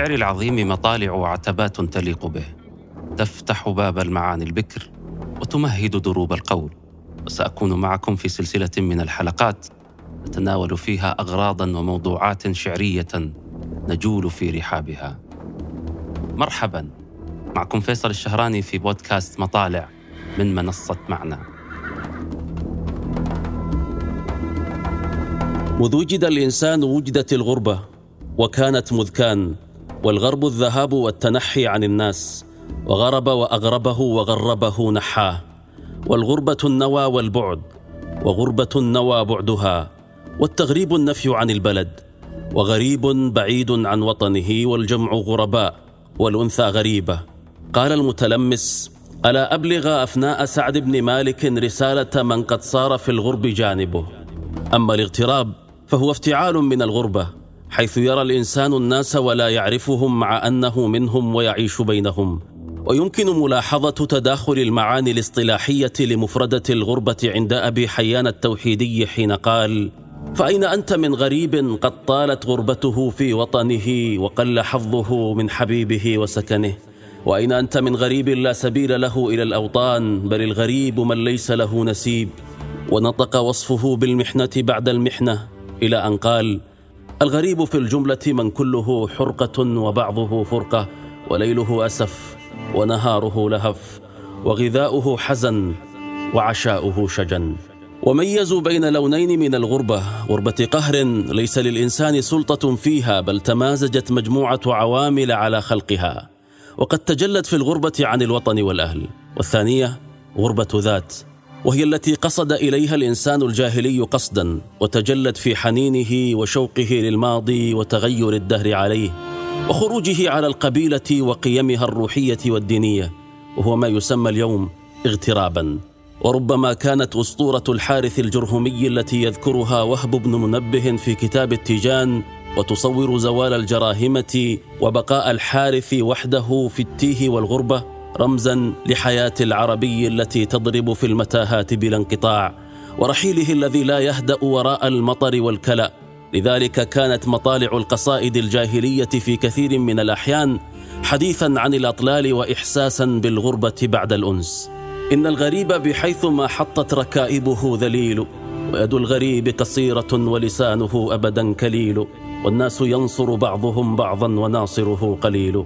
للشعر العظيم مطالع وعتبات تليق به. تفتح باب المعاني البكر وتمهد دروب القول. وسأكون معكم في سلسلة من الحلقات نتناول فيها اغراضا وموضوعات شعرية نجول في رحابها. مرحبا. معكم فيصل الشهراني في بودكاست مطالع من منصة معنى. مذ وجد الإنسان وجدت الغربة وكانت مذ كان والغرب الذهاب والتنحي عن الناس وغرب وأغربه وغربه نحاه والغربة النوى والبعد وغربة النوى بعدها والتغريب النفي عن البلد وغريب بعيد عن وطنه والجمع غرباء والأنثى غريبة. قال المتلمس ألا أبلغ أفناء سعد بن مالك رسالة من قد صار في الغرب جانبه؟ أما الاغتراب فهو افتعال من الغربة حيث يرى الإنسان الناس ولا يعرفهم مع أنه منهم ويعيش بينهم. ويمكن ملاحظة تداخل المعاني الاصطلاحية لمفردة الغربة عند أبي حيان التوحيدي حين قال فأين أنت من غريب قد طالت غربته في وطنه وقل حظه من حبيبه وسكنه؟ وأين أنت من غريب لا سبيل له إلى الأوطان بل الغريب من ليس له نسيب؟ ونطق وصفه بالمحنة بعد المحنة إلى أن قال الغريب في الجملة من كله حرقة وبعضه فرقة وليله أسف ونهاره لهف وغذاؤه حزن وعشاؤه شجن. وميزوا بين لونين من الغربة غربة قهر ليس للإنسان سلطة فيها بل تمازجت مجموعة عوامل على خلقها. وقد تجلت في الغربة عن الوطن والأهل. والثانية غربة ذات. وهي التي قصد إليها الإنسان الجاهلي قصدا وتجلت في حنينه وشوقه للماضي وتغير الدهر عليه وخروجه على القبيلة وقيمها الروحية والدينية وهو ما يسمى اليوم اغترابا. وربما كانت أسطورة الحارث الجرهمي التي يذكرها وهب بن منبه في كتاب التيجان وتصور زوال الجراهمة وبقاء الحارث وحده في التيه والغربة رمزا لحياة العربي التي تضرب في المتاهات بلا انقطاع ورحيله الذي لا يهدأ وراء المطر والكلأ. لذلك كانت مطالع القصائد الجاهلية في كثير من الأحيان حديثا عن الأطلال واحساسا بالغربة بعد الأنس. إن الغريب بحيث ما حطت ركائبه ذليل ويد الغريب قصيرة ولسانه ابدا كليل والناس ينصر بعضهم بعضا وناصره قليل.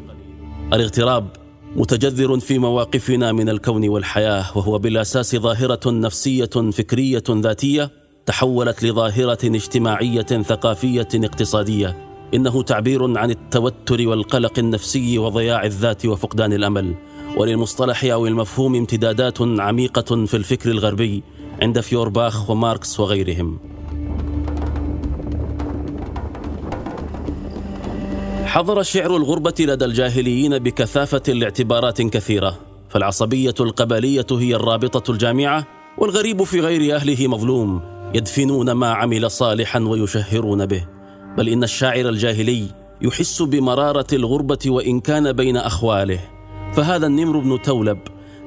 الاغتراب متجذر في مواقفنا من الكون والحياة وهو بالأساس ظاهرة نفسية فكرية ذاتية تحولت لظاهرة اجتماعية ثقافية اقتصادية. إنه تعبير عن التوتر والقلق النفسي وضياع الذات وفقدان الأمل. وللمصطلح أو المفهوم امتدادات عميقة في الفكر الغربي عند فيورباخ وماركس وغيرهم. حضر شعر الغربة لدى الجاهليين بكثافة لاعتبارات كثيرة فالعصبية القبلية هي الرابطة الجامعة والغريب في غير أهله مظلوم يدفنون ما عمل صالحا ويشهرون به. بل إن الشاعر الجاهلي يحس بمرارة الغربة وإن كان بين أخواله. فهذا النمر بن تولب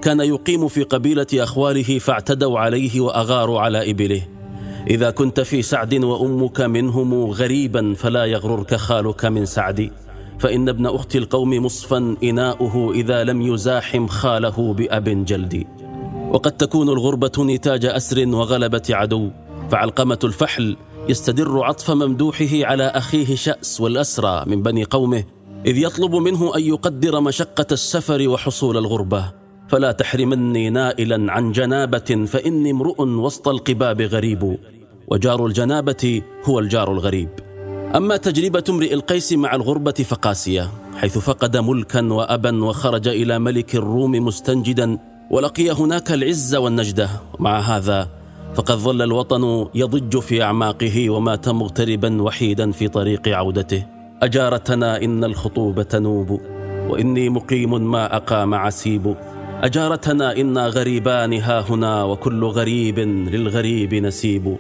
كان يقيم في قبيلة أخواله فاعتدوا عليه وأغاروا على إبله. إذا كنت في سعد وأمك منهم غريبا فلا يغررك خالك من سعد. فإن ابن أخت القوم مصفا إناؤه إذا لم يزاحم خاله بأب جلد. وقد تكون الغربة نتاج أسر وغلبة عدو. فعلقمة الفحل يستدر عطف ممدوحه على أخيه شأس والأسرى من بني قومه إذ يطلب منه أن يقدر مشقة السفر وحصول الغربة. فلا تحرمني نائلا عن جنابة فإني امرؤ وسط القباب غريب. وجار الجنابة هو الجار الغريب. أما تجربة امرئ القيس مع الغربة فقاسية حيث فقد ملكا وأبا وخرج إلى ملك الروم مستنجدا ولقي هناك العز والنجدة. مع هذا فقد ظل الوطن يضج في أعماقه ومات مغتربا وحيدا في طريق عودته. أجارتنا إن الخطوب تنوب وإني مقيم ما أقام عسيب. أجارتنا إنا غريبان ها هنا وكل غريب للغريب نسيب.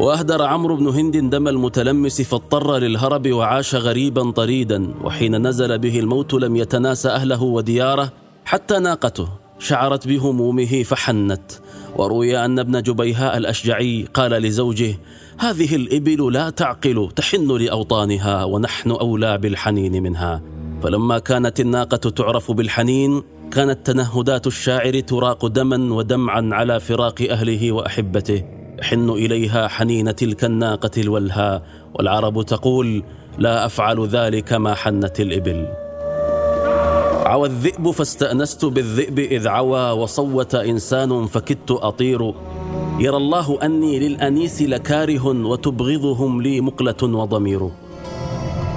وأهدر عمرو بن هند دم المتلمس فاضطر للهرب وعاش غريبا طريدا وحين نزل به الموت لم يتناس أهله ودياره حتى ناقته شعرت بهمومه فحنت. وروي أن ابن جبيهاء الأشجعي قال لزوجه هذه الإبل لا تعقل تحن لأوطانها ونحن أولى بالحنين منها. فلما كانت الناقة تعرف بالحنين كانت تنهدات الشاعر تراق دما ودمعا على فراق أهله وأحبته. يحن إليها حنين تلك الناقة الولهى والعرب تقول لا أفعل ذلك ما حنت الإبل. عوى الذئب فاستأنست بالذئب إذ عوى وصوت إنسان فكدت أطير يرى الله أني للأنيس لكاره وتبغضهم لي مقلة وضمير.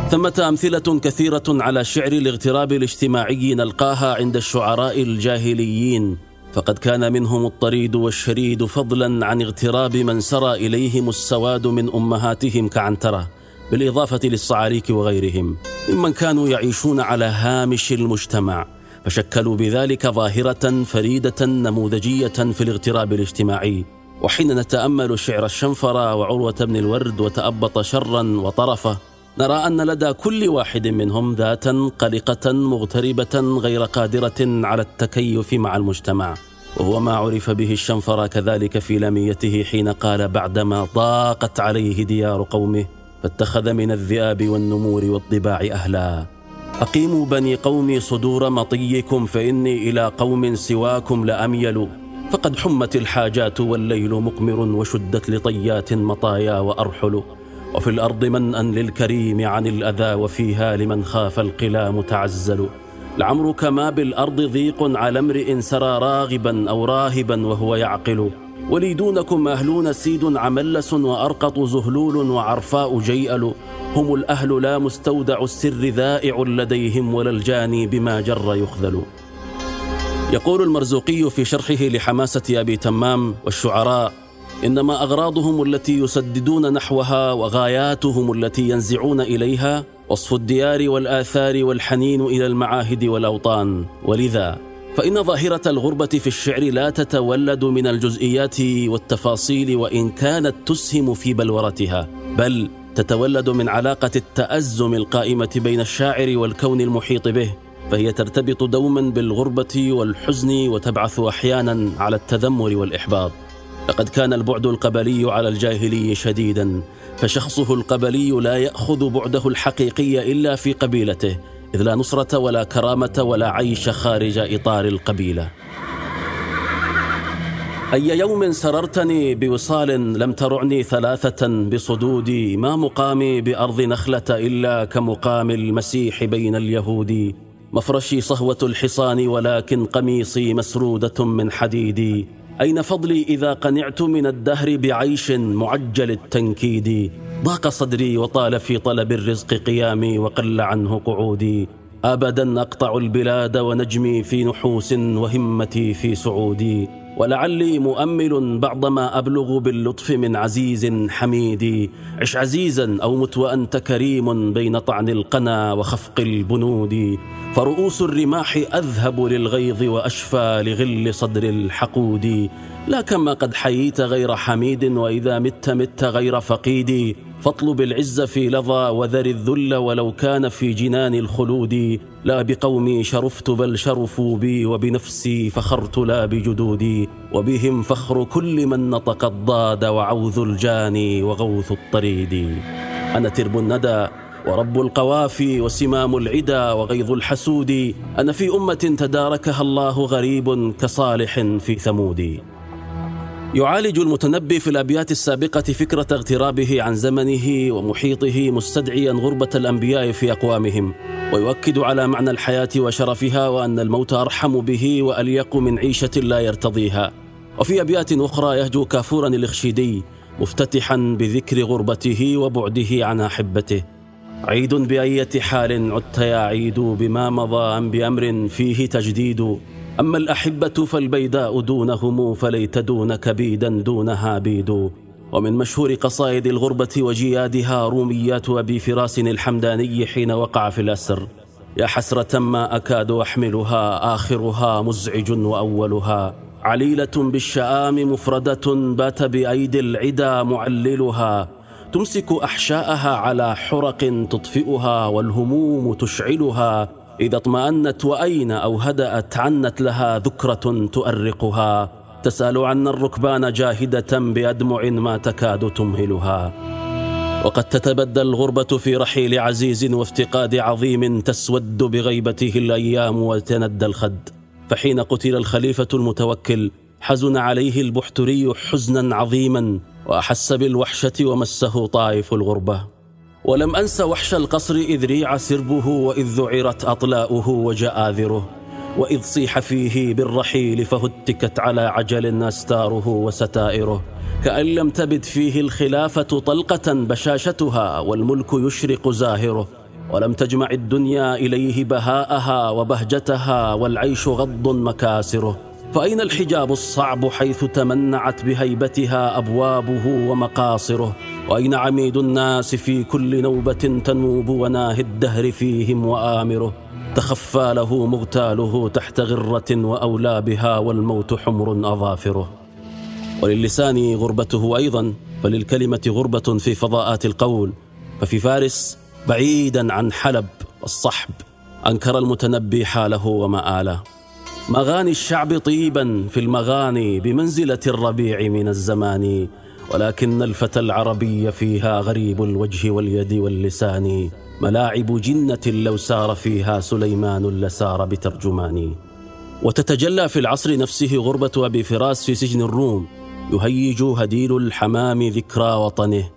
ثمة أمثلة كثيرة على شعر الاغتراب الاجتماعي نلقاها عند الشعراء الجاهليين. فقد كان منهم الطريد والشريد فضلا عن اغتراب من سرى إليهم السواد من أمهاتهم كعنترة بالإضافة للصعاريك وغيرهم ممن كانوا يعيشون على هامش المجتمع فشكلوا بذلك ظاهرة فريدة نموذجية في الاغتراب الاجتماعي. وحين نتأمل شعر الشنفرة وعروة بن الورد وتأبط شرا وطرفة نرى أن لدى كل واحد منهم ذاتا قلقة مغتربة غير قادرة على التكيف مع المجتمع. وهو ما عرف به الشنفر كذلك في لميته حين قال بعدما ضاقت عليه ديار قومه فاتخذ من الذئاب والنمور والضباع أهلا. أقيموا بني قومي صدور مطيكم فإني إلى قوم سواكم لأميل. فقد حمت الحاجات والليل مقمر وشدت لطيات مطايا وأرحل. وفي الأرض منأ للكريم عن الأذى وفيها لمن خاف القلا متعزل لعمرك ما بالأرض ضيق على امرئ سرى راغبا أو راهبا وهو يعقل. ولي دونكم أهلون سيد عملس وأرقط زهلول وعرفاء جيأل. هم الأهل لا مستودع السر ذائع لديهم ولا الجاني بما جر يخذل. يقول المرزوقي في شرحه لحماسة أبي تمام والشعراء إنما أغراضهم التي يسددون نحوها وغاياتهم التي ينزعون إليها وصف الديار والآثار والحنين إلى المعاهد والأوطان. ولذا فإن ظاهرة الغربة في الشعر لا تتولد من الجزئيات والتفاصيل وإن كانت تسهم في بلورتها بل تتولد من علاقة التأزم القائمة بين الشاعر والكون المحيط به فهي ترتبط دوما بالغربة والحزن وتبعث أحيانا على التذمر والإحباط. لقد كان البعد القبلي على الجاهلي شديدا فشخصه القبلي لا يأخذ بعده الحقيقي إلا في قبيلته إذ لا نصرة ولا كرامة ولا عيش خارج إطار القبيلة. أي يوم سررتني بوصال لم ترعني ثلاثة بصدودي ما مقامي بأرض نخلة إلا كمقام المسيح بين اليهود. مفرشي صهوة الحصان ولكن قميصي مسرودة من حديدي. أين فضلي إذا قنعت من الدهر بعيش معجل التنكيد؟ ضاق صدري وطال في طلب الرزق قيامي وقل عنه قعودي. أبدا أقطع البلاد ونجمي في نحوس وهمتي في سعودي. ولعلي مؤمل بعضما أبلغ باللطف من عزيز حميد. عش عزيزا أو مت وأنت كريم بين طعن القنا وخفق البنود. فرؤوس الرماح أذهب للغيظ وأشفى لغل صدر الحقود. لا كما قد حييت غير حميد وإذا مت مت غير فقيد. فاطلب العز في لظى وذر الذل ولو كان في جنان الخلود. لا بقومي شرفت بل شرفوا بي وبنفسي فخرت لا بجدودي. وبهم فخر كل من نطق الضاد وعوذ الجاني وغوث الطريد. أنا ترب الندى ورب القوافي وسمام العدا وغيظ الحسود. أنا في أمة تداركها الله غريب كصالح في ثمود. يعالج المتنبي في الأبيات السابقة فكرة اغترابه عن زمنه ومحيطه مستدعيا غربة الأنبياء في أقوامهم ويؤكد على معنى الحياة وشرفها وأن الموت أرحم به وأليق من عيشة لا يرتضيها. وفي أبيات أخرى يهجو كافورا الاخشيدي مفتتحا بذكر غربته وبعده عن أحبته. عيد بأية حال عدت يا عيد بما مضى أم بأمر فيه تجديد. أما الأحبة فالبيداء دونهم فليت دونك بيدا دونها بيد. ومن مشهور قصائد الغربة وجيادها روميات أبي فراس الحمداني حين وقع في الأسر. يا حسرة ما أكاد أحملها آخرها مزعج وأولها. عليلة بالشآم مفردة بات بأيدي العدا معللها. تمسك أحشاءها على حرق تطفئها والهموم تشعلها. إذا اطمأنت وأين أو هدأت عنت لها ذكرة تؤرقها. تسأل عنا الركبان جاهدة بأدمع ما تكاد تمهلها. وقد تتبدى الغربة في رحيل عزيز وافتقاد عظيم تسود بغيبته الأيام وتندى الخد. فحين قتل الخليفة المتوكل حزن عليه البحتري حزنا عظيما وأحس بالوحشة ومسه طائف الغربة. ولم أنس وحش القصر إذ ريع سربه وإذ ذعرت أطلاؤه وجآذره وإذ صيح فيه بالرحيل فهتكت على عجل أستاره وستائره كأن لم تبد فيه الخلافة طلقة بشاشتها والملك يشرق زاهره ولم تجمع الدنيا إليه بهاءها وبهجتها والعيش غض مكاسره فأين الحجاب الصعب حيث تمنعت بهيبتها أبوابه ومقاصره؟ وأين عميد الناس في كل نوبة تنوب وناهي الدهر فيهم وآمره؟ تخفى له مغتاله تحت غرة وأولى بها والموت حمر أظافره. وللسان غربته أيضا فللكلمة غربة في فضاءات القول. ففي فارس بعيدا عن حلب الصحب أنكر المتنبي حاله ومآله. مغاني الشعب طيبا في المغاني بمنزلة الربيع من الزمان ولكن الفتى العربي فيها غريب الوجه واليد واللسان. ملاعب جنة لو سار فيها سليمان لسار بترجمان. وتتجلى في العصر نفسه غربة أبي فراس في سجن الروم. يهيج هديل الحمام ذكرى وطنه.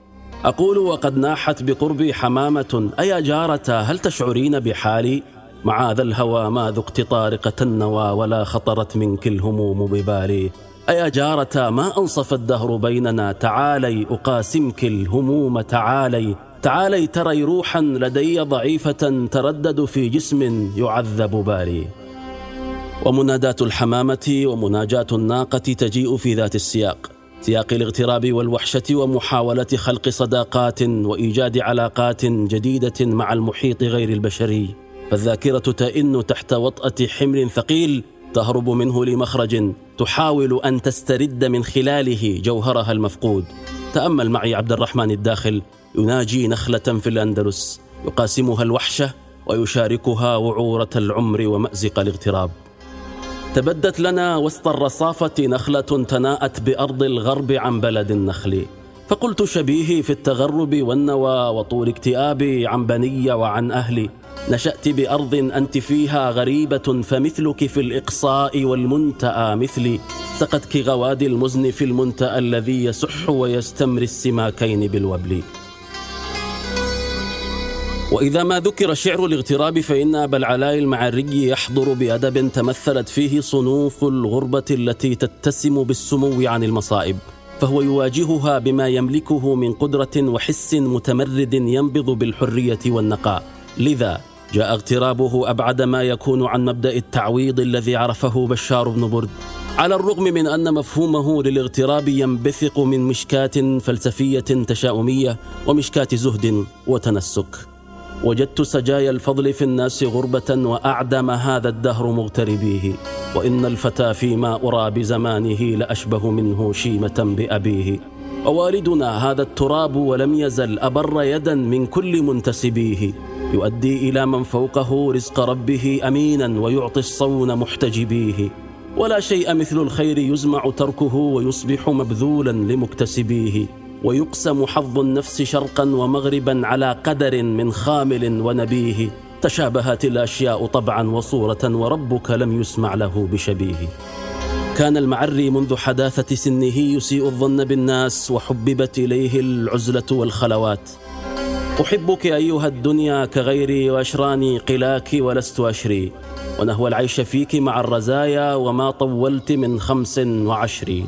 أقول وقد ناحت بقربي حمامة. أيا جارة هل تشعرين بحالي؟ معاذ الهوى ما ذقت طارقة النوى ولا خطرت منك الهموم ببالي. أيا جارة ما أنصف الدهر بيننا؟ تعالي أقاسمك الهموم تعالي. تعالي تري روحا لدي ضعيفة تردد في جسم يعذب بالي. ومنادات الحمامة ومناجاة الناقة تجيء في ذات السياق. سياق الاغتراب والوحشة ومحاولة خلق صداقات وإيجاد علاقات جديدة مع المحيط غير البشري. فالذاكرة تئن تحت وطأة حمل ثقيل تهرب منه لمخرج تحاول أن تسترد من خلاله جوهرها المفقود. تأمل معي عبد الرحمن الداخل يناجي نخلة في الأندلس يقاسمها الوحشة ويشاركها وعورة العمر ومأزق الاغتراب. تبدت لنا وسط الرصافة نخلة تناءت بأرض الغرب عن بلد النخل. فقلت شبيهي في التغرب والنوى وطول اكتئابي عن بني وعن أهلي. نشأت بأرض أنت فيها غريبة فمثلك في الإقصاء والمنتأى مثلي. سقتك غوادي المزن في المنتأى الذي يسح ويستمري السماكين بالوبل. وإذا ما ذكر شعر الاغتراب فإن أبا العلاء المعري يحضر بأدب تمثلت فيه صنوف الغربة التي تتسم بالسمو عن المصائب. فهو يواجهها بما يملكه من قدرة وحس متمرد ينبض بالحرية والنقاء. لذا جاء اغترابه أبعد ما يكون عن مبدأ التعويض الذي عرفه بشار بن برد. على الرغم من أن مفهومه للاغتراب ينبثق من مشكاة فلسفية تشاؤمية ومشكاة زهد وتنسك وجدت سجايا الفضل في الناس غربة وأعدم هذا الدهر مغتربيه وإن الفتى فيما أرى بزمانه لأشبه منه شيمة بأبيه. ووالدنا هذا التراب ولم يزل أبر يدا من كل منتسبيه. يؤدي إلى من فوقه رزق ربه أمينا ويعطي الصون محتجبيه. ولا شيء مثل الخير يزمع تركه ويصبح مبذولا لمكتسبيه. ويقسم حظ النفس شرقا ومغربا على قدر من خامل ونبيه. تشابهت الأشياء طبعا وصورة وربك لم يسمع له بشبيه. كان المعري منذ حداثة سنه يسيء الظن بالناس وحببت إليه العزلة والخلوات. أحبك أيها الدنيا كغيري وأشراني قلاك ولست أشري ونهو العيش فيك مع الرزايا وما طولت من خمس وعشرين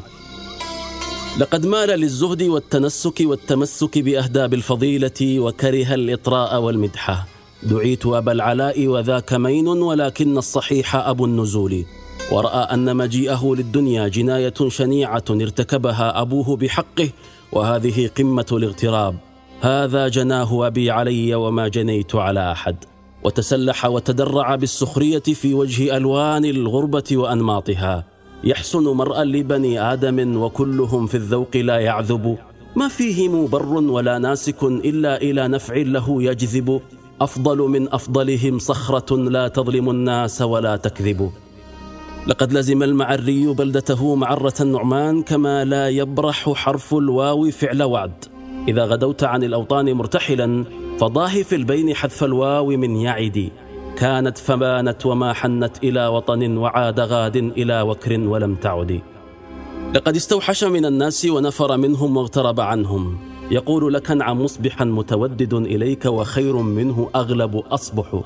لقد مال للزهد والتنسك والتمسك بأهداب الفضيلة وكره الإطراء والمدحة. دعيت أبا العلاء وذاك مين ولكن الصحيح أبو النزول. ورأى أن مجيئه للدنيا جناية شنيعة ارتكبها أبوه بحقه وهذه قمة الاغتراب. هذا جناه أبي علي وما جنيت على أحد. وتسلح وتدرع بالسخرية في وجه ألوان الغربة وأنماطها. يحسن مرأى لبني آدم وكلهم في الذوق لا يعذب. ما فيهم بر ولا ناسك إلا إلى نفع له يجذب. أفضل من أفضلهم صخرة لا تظلم الناس ولا تكذب. لقد لزم المعري بلدته معرة النعمان كما لا يبرح حرف الواو فعل وعد. إذا غدوت عن الأوطان مرتحلا فضاه في البين حذف الواو من يعد كانت فبانت وما حنت إلى وطن وعاد غاد إلى وكر ولم تعد. لقد استوحش من الناس ونفر منهم واغترب عنهم. يقول لك عن مصبحا متودد إليك وخير منه أغلب أصبح.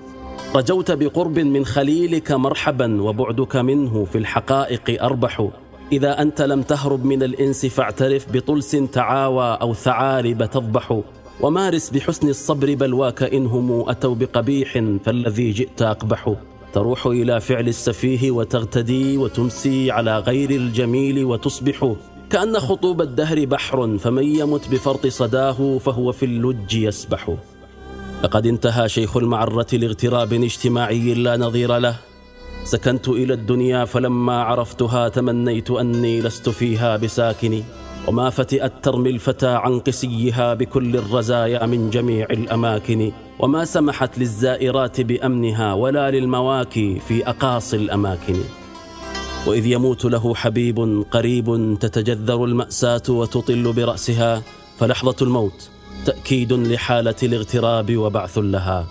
رجوت بقرب من خليلك مرحبا وبعدك منه في الحقائق أربح. إذا أنت لم تهرب من الإنس فاعترف بطلس تعاوى أو ثعالب تضبح ومارس بحسن الصبر بلواك إنهم أتوا بقبيح فالذي جئت أقبح. تروح إلى فعل السفيه وتغتدي وتمسي على غير الجميل وتصبح. كأن خطوب الدهر بحر فمن يمت بفرط صداه فهو في اللج يسبح. لقد انتهى شيخ المعرة لاغتراب اجتماعي لا نظير له. سكنت إلى الدنيا فلما عرفتها تمنيت أني لست فيها بساكن وما فتئت ترمي الفتى عن قسيها بكل الرزايا من جميع الأماكن. وما سمحت للزائرات بأمنها ولا للمواكي في أقاصي الأماكن. وإذ يموت له حبيب قريب تتجذر المأساة وتطل برأسها فلحظة الموت تأكيد لحالة الاغتراب وبعث لها.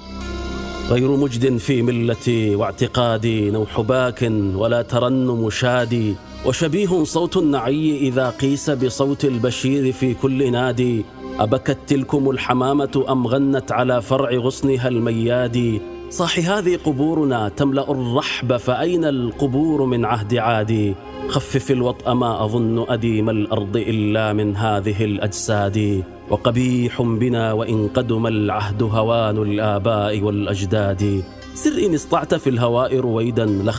غير مجد في ملتي واعتقادي نوح باك ولا ترنم شادي وشبيه صوت النعي إذا قيس بصوت البشير في كل نادي. أبكت تلكم الحمامة أم غنت على فرع غصنها المياد صاح هذه قبورنا تملأ الرحب فأين القبور من عهد عادي؟ خفف الوطأ ما أظن أديم الأرض إلا من هذه الأجساد. وقبيح بنا وإن قدم العهد هوان الآباء والأجداد. سر إن اصطعت في الهواء رويدا لا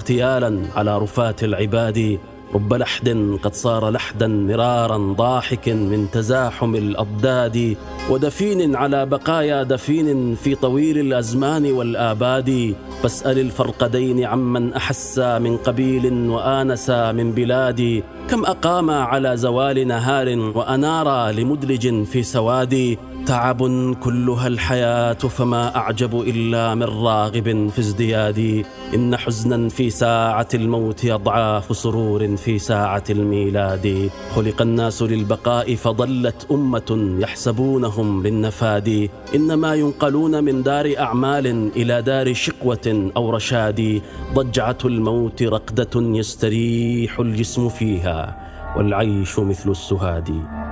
على رفات العباد. رب لحد قد صار لحدا مرارا ضاحك من تزاحم الأضداد ودفين على بقايا دفين في طويل الأزمان والآباد. فاسأل الفرقدين عمن أحسا من قبيل وآنسا من بلادي كم أقاما على زوال نهار وأنارا لمدلج في سواد. تعب كلها الحياة فما أعجب إلا من راغب في ازديادي. إن حزنا في ساعة الموت أضعاف سرور في ساعة الميلاد. خلق الناس للبقاء فضلت أمة يحسبونهم للنفاد. إنما ينقلون من دار أعمال إلى دار شقوة أو رشاد. ضجعة الموت رقدة يستريح الجسم فيها والعيش مثل السهاد.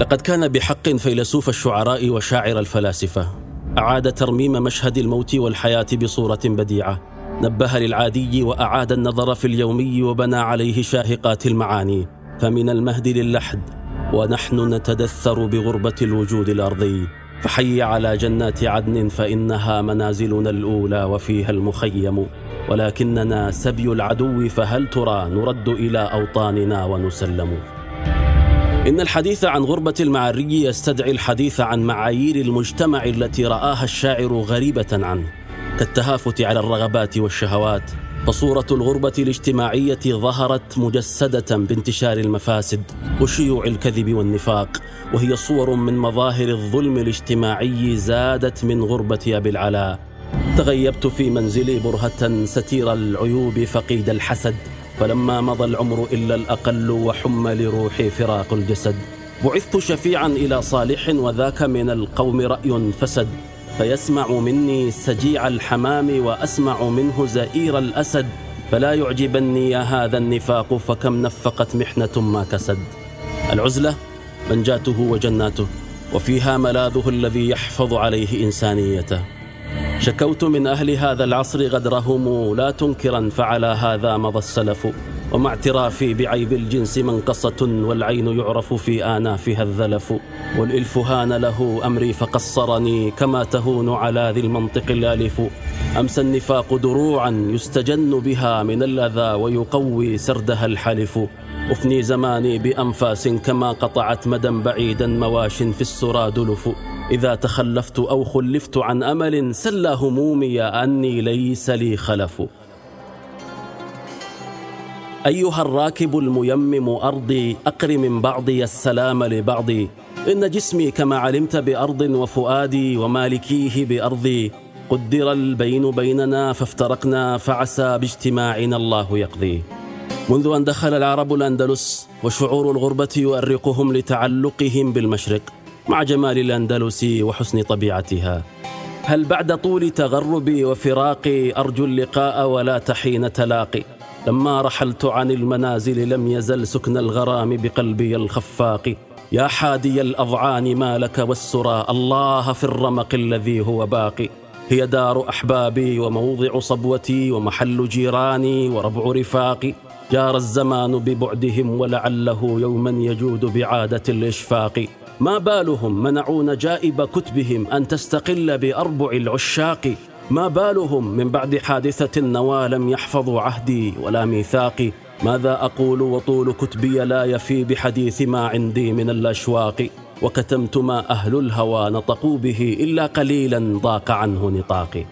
لقد كان بحق فيلسوف الشعراء وشاعر الفلاسفة. أعاد ترميم مشهد الموت والحياة بصورة بديعة. نبه للعادي وأعاد النظر في اليومي وبنى عليه شاهقات المعاني. فمن المهد للحد ونحن نتدثر بغربة الوجود الأرضي. فحي على جنات عدن فإنها منازلنا الأولى وفيها المخيم. ولكننا سبي العدو فهل ترى نرد إلى أوطاننا ونسلم؟ إن الحديث عن غربة المعري يستدعي الحديث عن معايير المجتمع التي رآها الشاعر غريبة عنه كالتهافت على الرغبات والشهوات. فصورة الغربة الاجتماعية ظهرت مجسدة بانتشار المفاسد وشيوع الكذب والنفاق وهي صور من مظاهر الظلم الاجتماعي زادت من غربة أبي العلاء. تغيبت في منزلي برهة ستير العيوب فقيد الحسد فلما مضى العمر إلا الأقل وحم لروحي فراق الجسد بعثت شفيعا إلى صالح وذاك من القوم رأي فسد فيسمع مني سجيع الحمام وأسمع منه زئير الأسد فلا يعجبني يا هذا النفاق فكم نفقت محنة ما كسد. العزلة منجاته وجناته وفيها ملاذه الذي يحفظ عليه إنسانيته. شكوت من أهل هذا العصر غدرهم لا تنكرا فعلى هذا مضى السلف ومع اعترافي بعيب الجنس منقصة والعين يعرف في آنافها الذلف. والإلف هان له أمري فقصرني كما تهون على ذي المنطق الآلف. أمسى النفاق دروعا يستجن بها من الأذى ويقوي سردها الحلف. أفني زماني بأنفاس كما قطعت مدى بعيدا مواش في السرى دلف إذا تخلفت أو خلفت عن أمل سلى همومي أني ليس لي خلف. أيها الراكب الميمم أرضي أقر من بعضي السلام لبعضي. إن جسمي كما علمت بأرض وفؤادي ومالكيه بأرضي. قدر البين بيننا فافترقنا فعسى باجتماعنا الله يقضي. منذ أن دخل العرب الأندلس وشعور الغربة يؤرقهم لتعلقهم بالمشرق مع جمال الأندلس وحسن طبيعتها. هل بعد طول تغربي وفراقي أرجو اللقاء ولا تحين تلاقي؟ لما رحلت عن المنازل لم يزل سكن الغرام بقلبي الخفاق. يا حادي الأضعان ما لك والسرى الله في الرمق الذي هو باقي. هي دار أحبابي وموضع صبوتي ومحل جيراني وربع رفاقي. جار الزمان ببعدهم ولعله يوما يجود بعادة الإشفاق. ما بالهم منعوا نجائب كتبهم أن تستقل بأربع العشاق. ما بالهم من بعد حادثة النوى لم يحفظوا عهدي ولا ميثاقي. ماذا أقول وطول كتبي لا يفي بحديث ما عندي من الأشواق؟ وكتمت ما أهل الهوى نطقوا به إلا قليلا ضاق عنه نطاقي.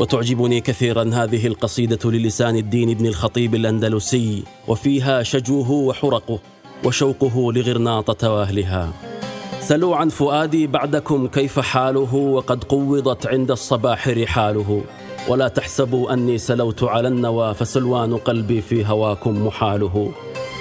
وتعجبني كثيرا هذه القصيدة للسان الدين ابن الخطيب الأندلسي وفيها شجوه وحرقه وشوقه لغرناطة وأهلها. سلوا عن فؤادي بعدكم كيف حاله وقد قوضت عند الصباح رحاله. ولا تحسبوا أني سلوت على النوى فسلوان قلبي في هواكم محاله.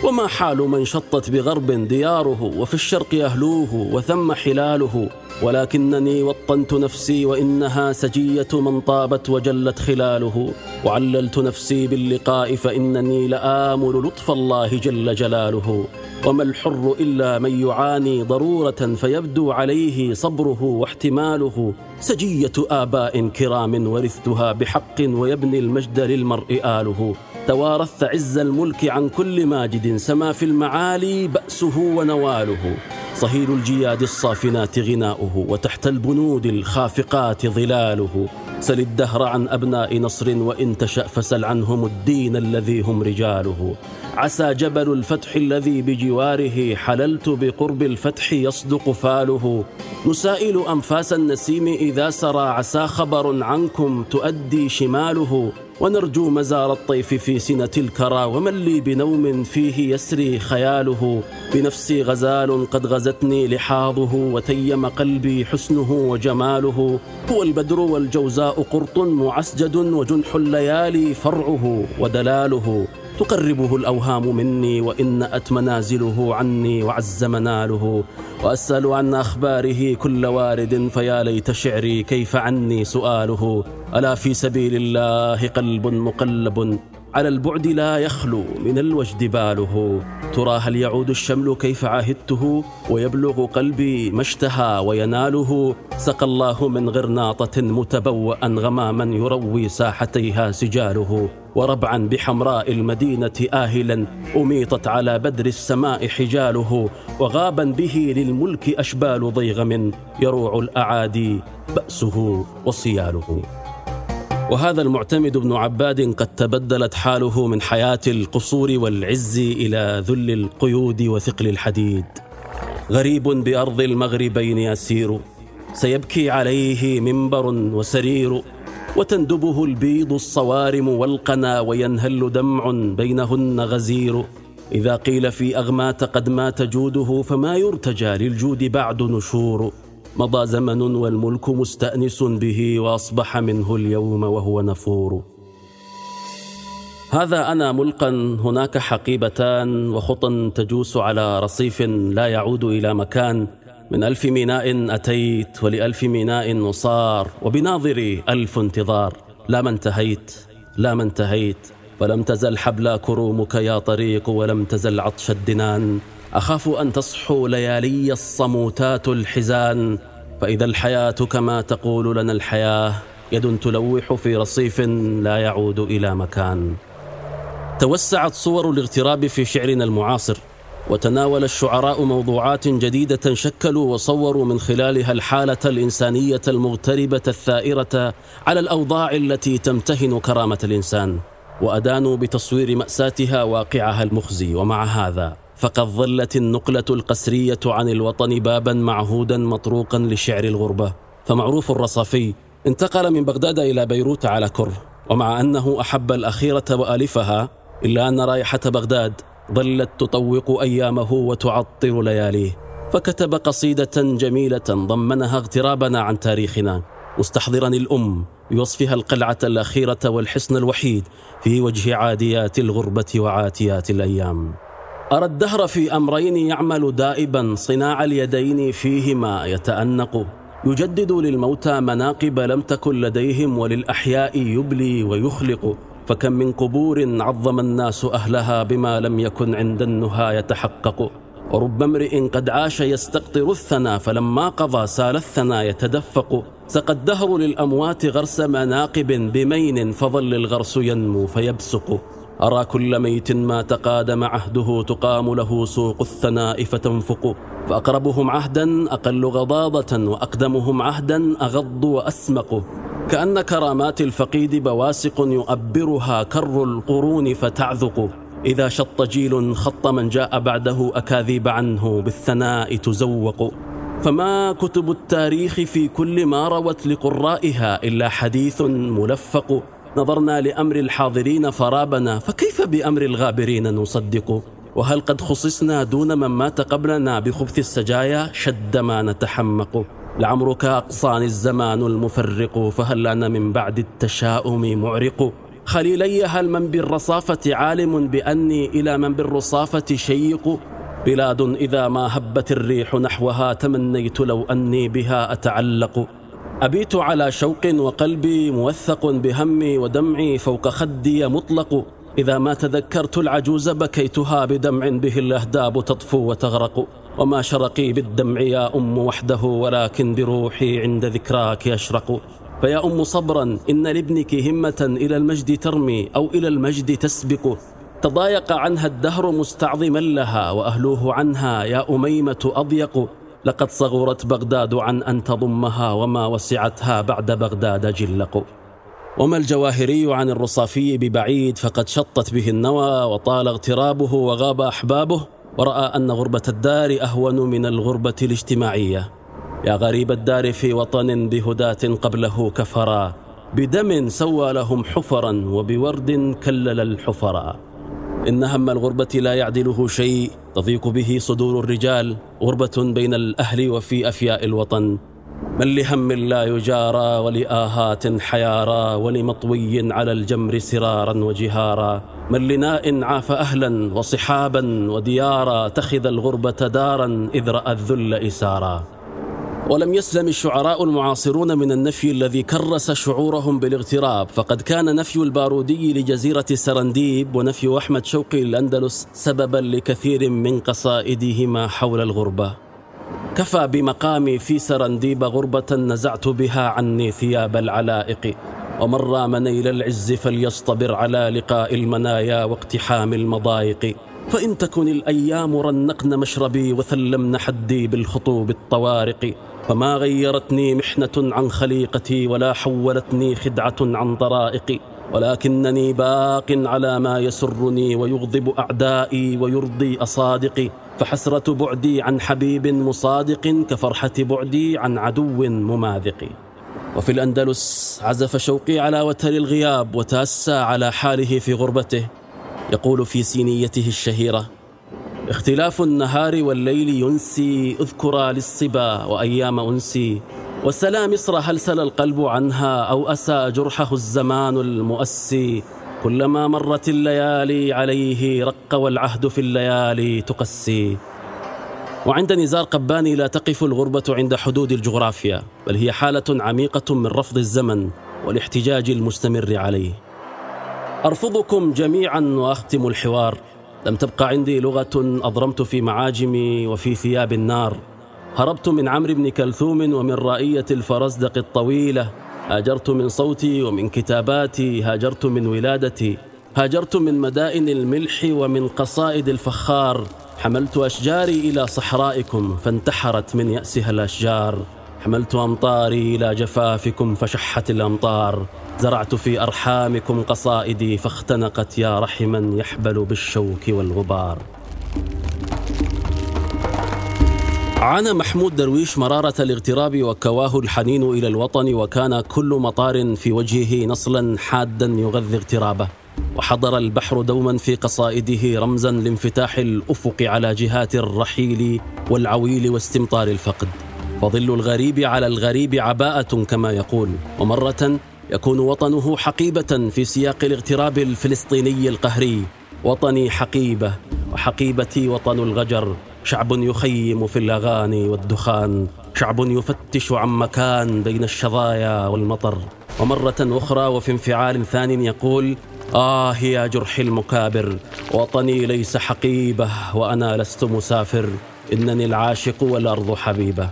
وما حال من شطت بغرب دياره وفي الشرق أهلوه وثم حلاله ولكنني وطنت نفسي وإنها سجية من طابت وجلت خلاله. وعللت نفسي باللقاء فإنني لآمل لطف الله جل جلاله. وما الحر إلا من يعاني ضرورة فيبدو عليه صبره واحتماله. سجية آباء كرام ورثتها بحق ويبني المجد للمرء آله. توارثت عز الملك عن كل ماجد. سما في المعالي بأسه ونواله. صهيل الجياد الصافنات غناؤه وتحت البنود الخافقات ظلاله. سل الدهر عن أبناء نصر وإن تشأ فسل عنهم الدين الذي هم رجاله. عسى جبل الفتح الذي بجواره حللت بقرب الفتح يصدق فاله. نسائل أنفاس النسيم إذا سرى عسى خبر عنكم تؤدي شماله. ونرجو مزار الطيف في سنة الكرى ومن لي بنوم فيه يسري خياله. بنفسي غزال قد غزتني لحاظه وتيم قلبي حسنه وجماله. هو البدر والجوزاء قرط معسجد وجنح الليالي فرعه ودلاله. تقربه الأوهام مني وإن أت منازله عني وعز مناله وأسأل عن أخباره كل وارد فيا ليت شعري كيف عني سؤاله. ألا في سبيل الله قلب مقلب على البعد لا يخلو من الوجد باله. ترى هل يعود الشمل كيف عهدته ويبلغ قلبي ما اشتهى ويناله. سقى الله من غرناطة متبوأ غماما يروي ساحتيها سجاله. وربعا بحمراء المدينة آهلا أميطت على بدر السماء حجاله وغابا به للملك أشبال ضيغم يروع الأعادي بأسه وصياله. وهذا المعتمد بن عباد قد تبدلت حاله من حياة القصور والعز إلى ذل القيود وثقل الحديد. غريب بأرض المغربين يسير سيبكي عليه منبر وسرير. وتندبه البيض الصوارم والقنا وينهل دمع بينهن غزير. إذا قيل في أغمات قد مات جوده فما يرتجى للجود بعد نشور. مضى زمن والملك مستأنس به وأصبح منه اليوم وهو نفور. هذا أنا ملقا هناك حقيبتان وخطا تجوس على رصيف لا يعود إلى مكان. من ألف ميناء أتيت ولألف ميناء وصار وبناظري ألف انتظار. لا ما انتهيت لا ما انتهيت. ولم تزل حبلا كرومك يا طريق ولم تزل عطش الدنان. أخاف أن تصحو ليالي الصموتات الحزان. فإذا الحياة كما تقول لنا الحياة يد تلوح في رصيف لا يعود إلى مكان. توسعت صور الاغتراب في شعرنا المعاصر. وتناول الشعراء موضوعات جديدة شكلوا وصوروا من خلالها الحالة الإنسانية المغتربة الثائرة على الأوضاع التي تمتهن كرامة الإنسان وأدانوا بتصوير مأساتها واقعها المخزي. ومع هذا فقد ظلت النقلة القسرية عن الوطن بابا معهودا مطروقا لشعر الغربة. فمعروف الرصافي انتقل من بغداد إلى بيروت على كر. ومع أنه أحب الأخيرة وألفها إلا أن رائحة بغداد ظلت تطوق أيامه وتعطر لياليه فكتب قصيدة جميلة ضمنها اغترابنا عن تاريخنا. مستحضرا الأم بوصفها القلعة الأخيرة والحصن الوحيد في وجه عاديات الغربة وعاتيات الأيام. أرى الدهر في أمرين يعمل دائبا صناع اليدين فيهما يتأنق. يجدد للموتى مناقب لم تكن لديهم وللأحياء يبلي ويخلق. فكم من قبور عظم الناس أهلها بما لم يكن عند النهى يتحقق. ورب امرئ قد عاش يستقطر الثنا فلما قضى سال الثنا يتدفق. سقى الدهر للأموات غرس مناقب بمين فظل الغرس ينمو فيبسق. أرى كل ميت ما تقادم عهده تقام له سوق الثناء فتنفق فأقربهم عهدا أقل غضاضة وأقدمهم عهدا أغض وأسمق. كأن كرامات الفقيد بواسق يؤبرها كر القرون فتعذق. إذا شط جيل خط من جاء بعده أكاذيب عنه بالثناء تزوق. فما كتب التاريخ في كل ما روت لقرائها إلا حديث ملفق. نظرنا لأمر الحاضرين فرابنا فكيف بأمر الغابرين نصدق؟ وهل قد خصصنا دون من مات قبلنا بخبث السجايا؟ شد ما نتحمق. لعمرك أقصاني الزمان المفرق فهل لنا من بعد التشاؤم معرق؟ خليلي هل من بالرصافة عالم بأني إلى من بالرصافة شيق؟ بلاد إذا ما هبت الريح نحوها تمنيت لو أني بها أتعلق. أبيت على شوق وقلبي موثق بهمي ودمعي فوق خدي مطلق. إذا ما تذكرت العجوز بكيتها بدمع به الأهداب تطفو وتغرق. وما شرقي بالدمع يا أم وحده ولكن بروحي عند ذكراك يشرق. فيا أم صبرا إن لابنك همة إلى المجد ترمي أو إلى المجد تسبق. تضايق عنها الدهر مستعظما لها وأهلوه عنها يا أميمة أضيق. لقد صغرت بغداد عن أن تضمها وما وسعتها بعد بغداد جلق وما الجواهري عن الرصافي ببعيد فقد شطت به النوى وطال اغترابه وغاب أحبابه ورأى أن غربة الدار أهون من الغربة الاجتماعية. يا غريب الدار في وطن بهداة قبله كفرا. بدم سوى لهم حفرا وبورد كلل الحفرا. إن هم الغربة لا يعدله شيء تضيق به صدور الرجال غربة بين الأهل وفي أفياء الوطن. من لهم لا يجارى ولآهات حيارى ولمطوي على الجمر سرارا وجهارا. من لناء عاف أهلا وصحابا وديارا تخذ الغربة دارا إذ رأى الذل إسارا. ولم يسلم الشعراء المعاصرون من النفي الذي كرس شعورهم بالاغتراب. فقد كان نفي البارودي لجزيرة سرنديب ونفي أحمد شوقي الأندلس سببا لكثير من قصائدهما حول الغربة. كفى بمقامي في سرنديب غربة نزعت بها عني ثياب العلائق. ومن رام نيل العز فليصطبر على لقاء المنايا واقتحام المضايق. فإن تكن الأيام رنقن مشربي وثلمن حدي بالخطوب الطوارق فما غيرتني محنة عن خليقتي ولا حولتني خدعة عن طرائقي ولكنني باق على ما يسرني ويغضب أعدائي ويرضي أصادقي فحسرة بعدي عن حبيب مصادق كفرحة بعدي عن عدو مماذق. وفي الأندلس عزف شوقي على وتر الغياب وتأسى على حاله في غربته يقول في سينيته الشهيرة اختلاف النهار والليل ينسي اذكرا للصبا وأيام أنسي وسلا مصر هل سل القلب عنها أو أسى جرحه الزمان المؤسي كلما مرت الليالي عليه رق والعهد في الليالي تقسي. وعند نزار قباني لا تقف الغربة عند حدود الجغرافيا بل هي حالة عميقة من رفض الزمن والاحتجاج المستمر عليه. أرفضكم جميعا وأختم الحوار. لم تبقى عندي لغة أضرمت في معاجمي وفي ثياب النار. هربت من عمرو بن كلثوم ومن رائية الفرزدق الطويلة. هاجرت من صوتي ومن كتاباتي. هاجرت من ولادتي. هاجرت من مدائن الملح ومن قصائد الفخار. حملت أشجاري إلى صحرائكم فانتحرت من يأسها الأشجار. حملت أمطاري إلى جفافكم فشحت الأمطار. زرعت في أرحامكم قصائدي فاختنقت يا رحما يحبل بالشوك والغبار. عانى محمود درويش مرارة الاغتراب وكواه الحنين إلى الوطن وكان كل مطار في وجهه نصلا حادا يغذي اغترابه. وحضر البحر دوما في قصائده رمزا لانفتاح الأفق على جهات الرحيل والعويل واستمطار الفقد. وظل الغريب على الغريب عباءة كما يقول. ومرة يكون وطنه حقيبة في سياق الاغتراب الفلسطيني القهري. وطني حقيبة وحقيبتي وطن الغجر. شعب يخيم في الأغاني والدخان. شعب يفتش عن مكان بين الشظايا والمطر. ومرة أخرى وفي انفعال ثان يقول آه يا جرح المكابر وطني ليس حقيبة وأنا لست مسافر. إنني العاشق والأرض حبيبة.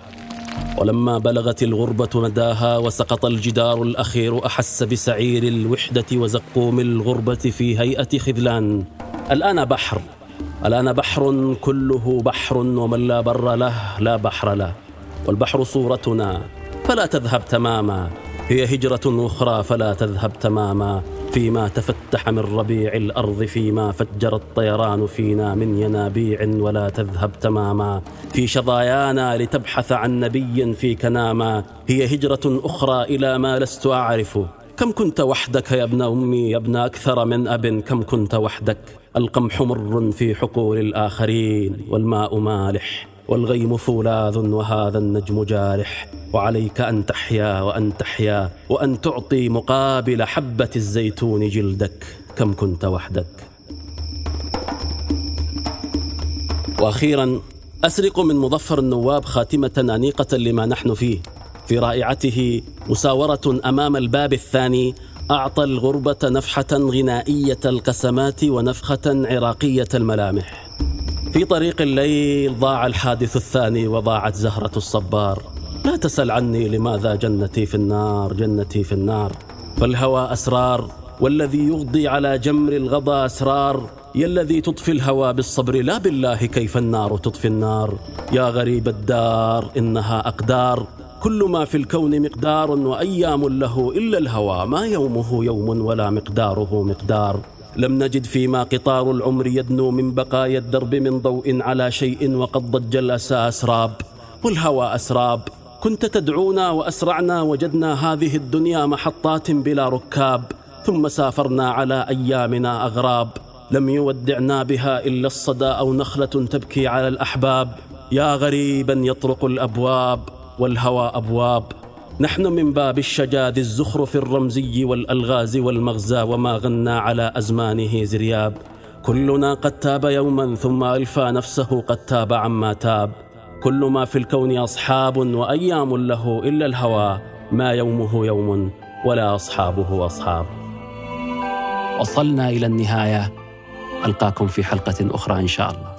ولما بلغت الغربة مداها وسقط الجدار الأخير أحس بسعير الوحدة وزقوم الغربة في هيئة خذلان. الآن بحر. الآن بحر كله بحر ومن لا بر له لا بحر له. والبحر صورتنا فلا تذهب تماما. هي هجرة أخرى فلا تذهب تماما. فيما تفتح من ربيع الأرض فيما فجر الطيران فينا من ينابيع ولا تذهب تماما. في شظايانا لتبحث عن نبي فيك ناما هي هجرة أخرى إلى ما لست أعرف. كم كنت وحدك يا ابن أمي؟ يا ابن أكثر من أب. كم كنت وحدك؟ القمح مر في حقول الآخرين والماء مالح. والغيم فولاذ وهذا النجم جارح. وعليك أن تحيا وأن تحيا وأن تعطي مقابل حبة الزيتون جلدك كم كنت وحدك. وأخيرا أسرق من مظفر النواب خاتمة أنيقة لما نحن فيه. في رائعته مساورة أمام الباب الثاني أعطى الغربة نفحة غنائية القسمات ونفخة عراقية الملامح. في طريق الليل ضاع الحادث الثاني وضاعت زهرة الصبار. لا تسل عني لماذا جنتي في النار جنتي في النار. فالهوى أسرار والذي يغضي على جمر الغضا أسرار. يا الذي تطفي الهوى بالصبر لا بالله كيف النار تطفي النار. يا غريب الدار إنها أقدار. كل ما في الكون مقدار وأيام له إلا الهوى. ما يومه يوم ولا مقداره مقدار. لم نجد فيما قطار العمر يدنو من بقايا الدرب من ضوء على شيء وقد ضج الأسى أسراب. والهوى أسراب. كنت تدعونا وأسرعنا وجدنا هذه الدنيا محطات بلا ركاب. ثم سافرنا على أيامنا أغراب. لم يودعنا بها إلا الصدى أو نخلة تبكي على الأحباب. يا غريبا يطرق الأبواب. والهوى أبواب. نحن من باب الشجاذ الزخرف الرمزي والألغاز والمغزى وما غنى على أزمانه زرياب. كلنا قد تاب يوما ثم ألفى نفسه قد تاب عما تاب. كل ما في الكون أصحاب وأيام له إلا الهوى ما يومه يوم ولا أصحابه أصحاب. وصلنا إلى النهاية. ألقاكم في حلقة أخرى إن شاء الله.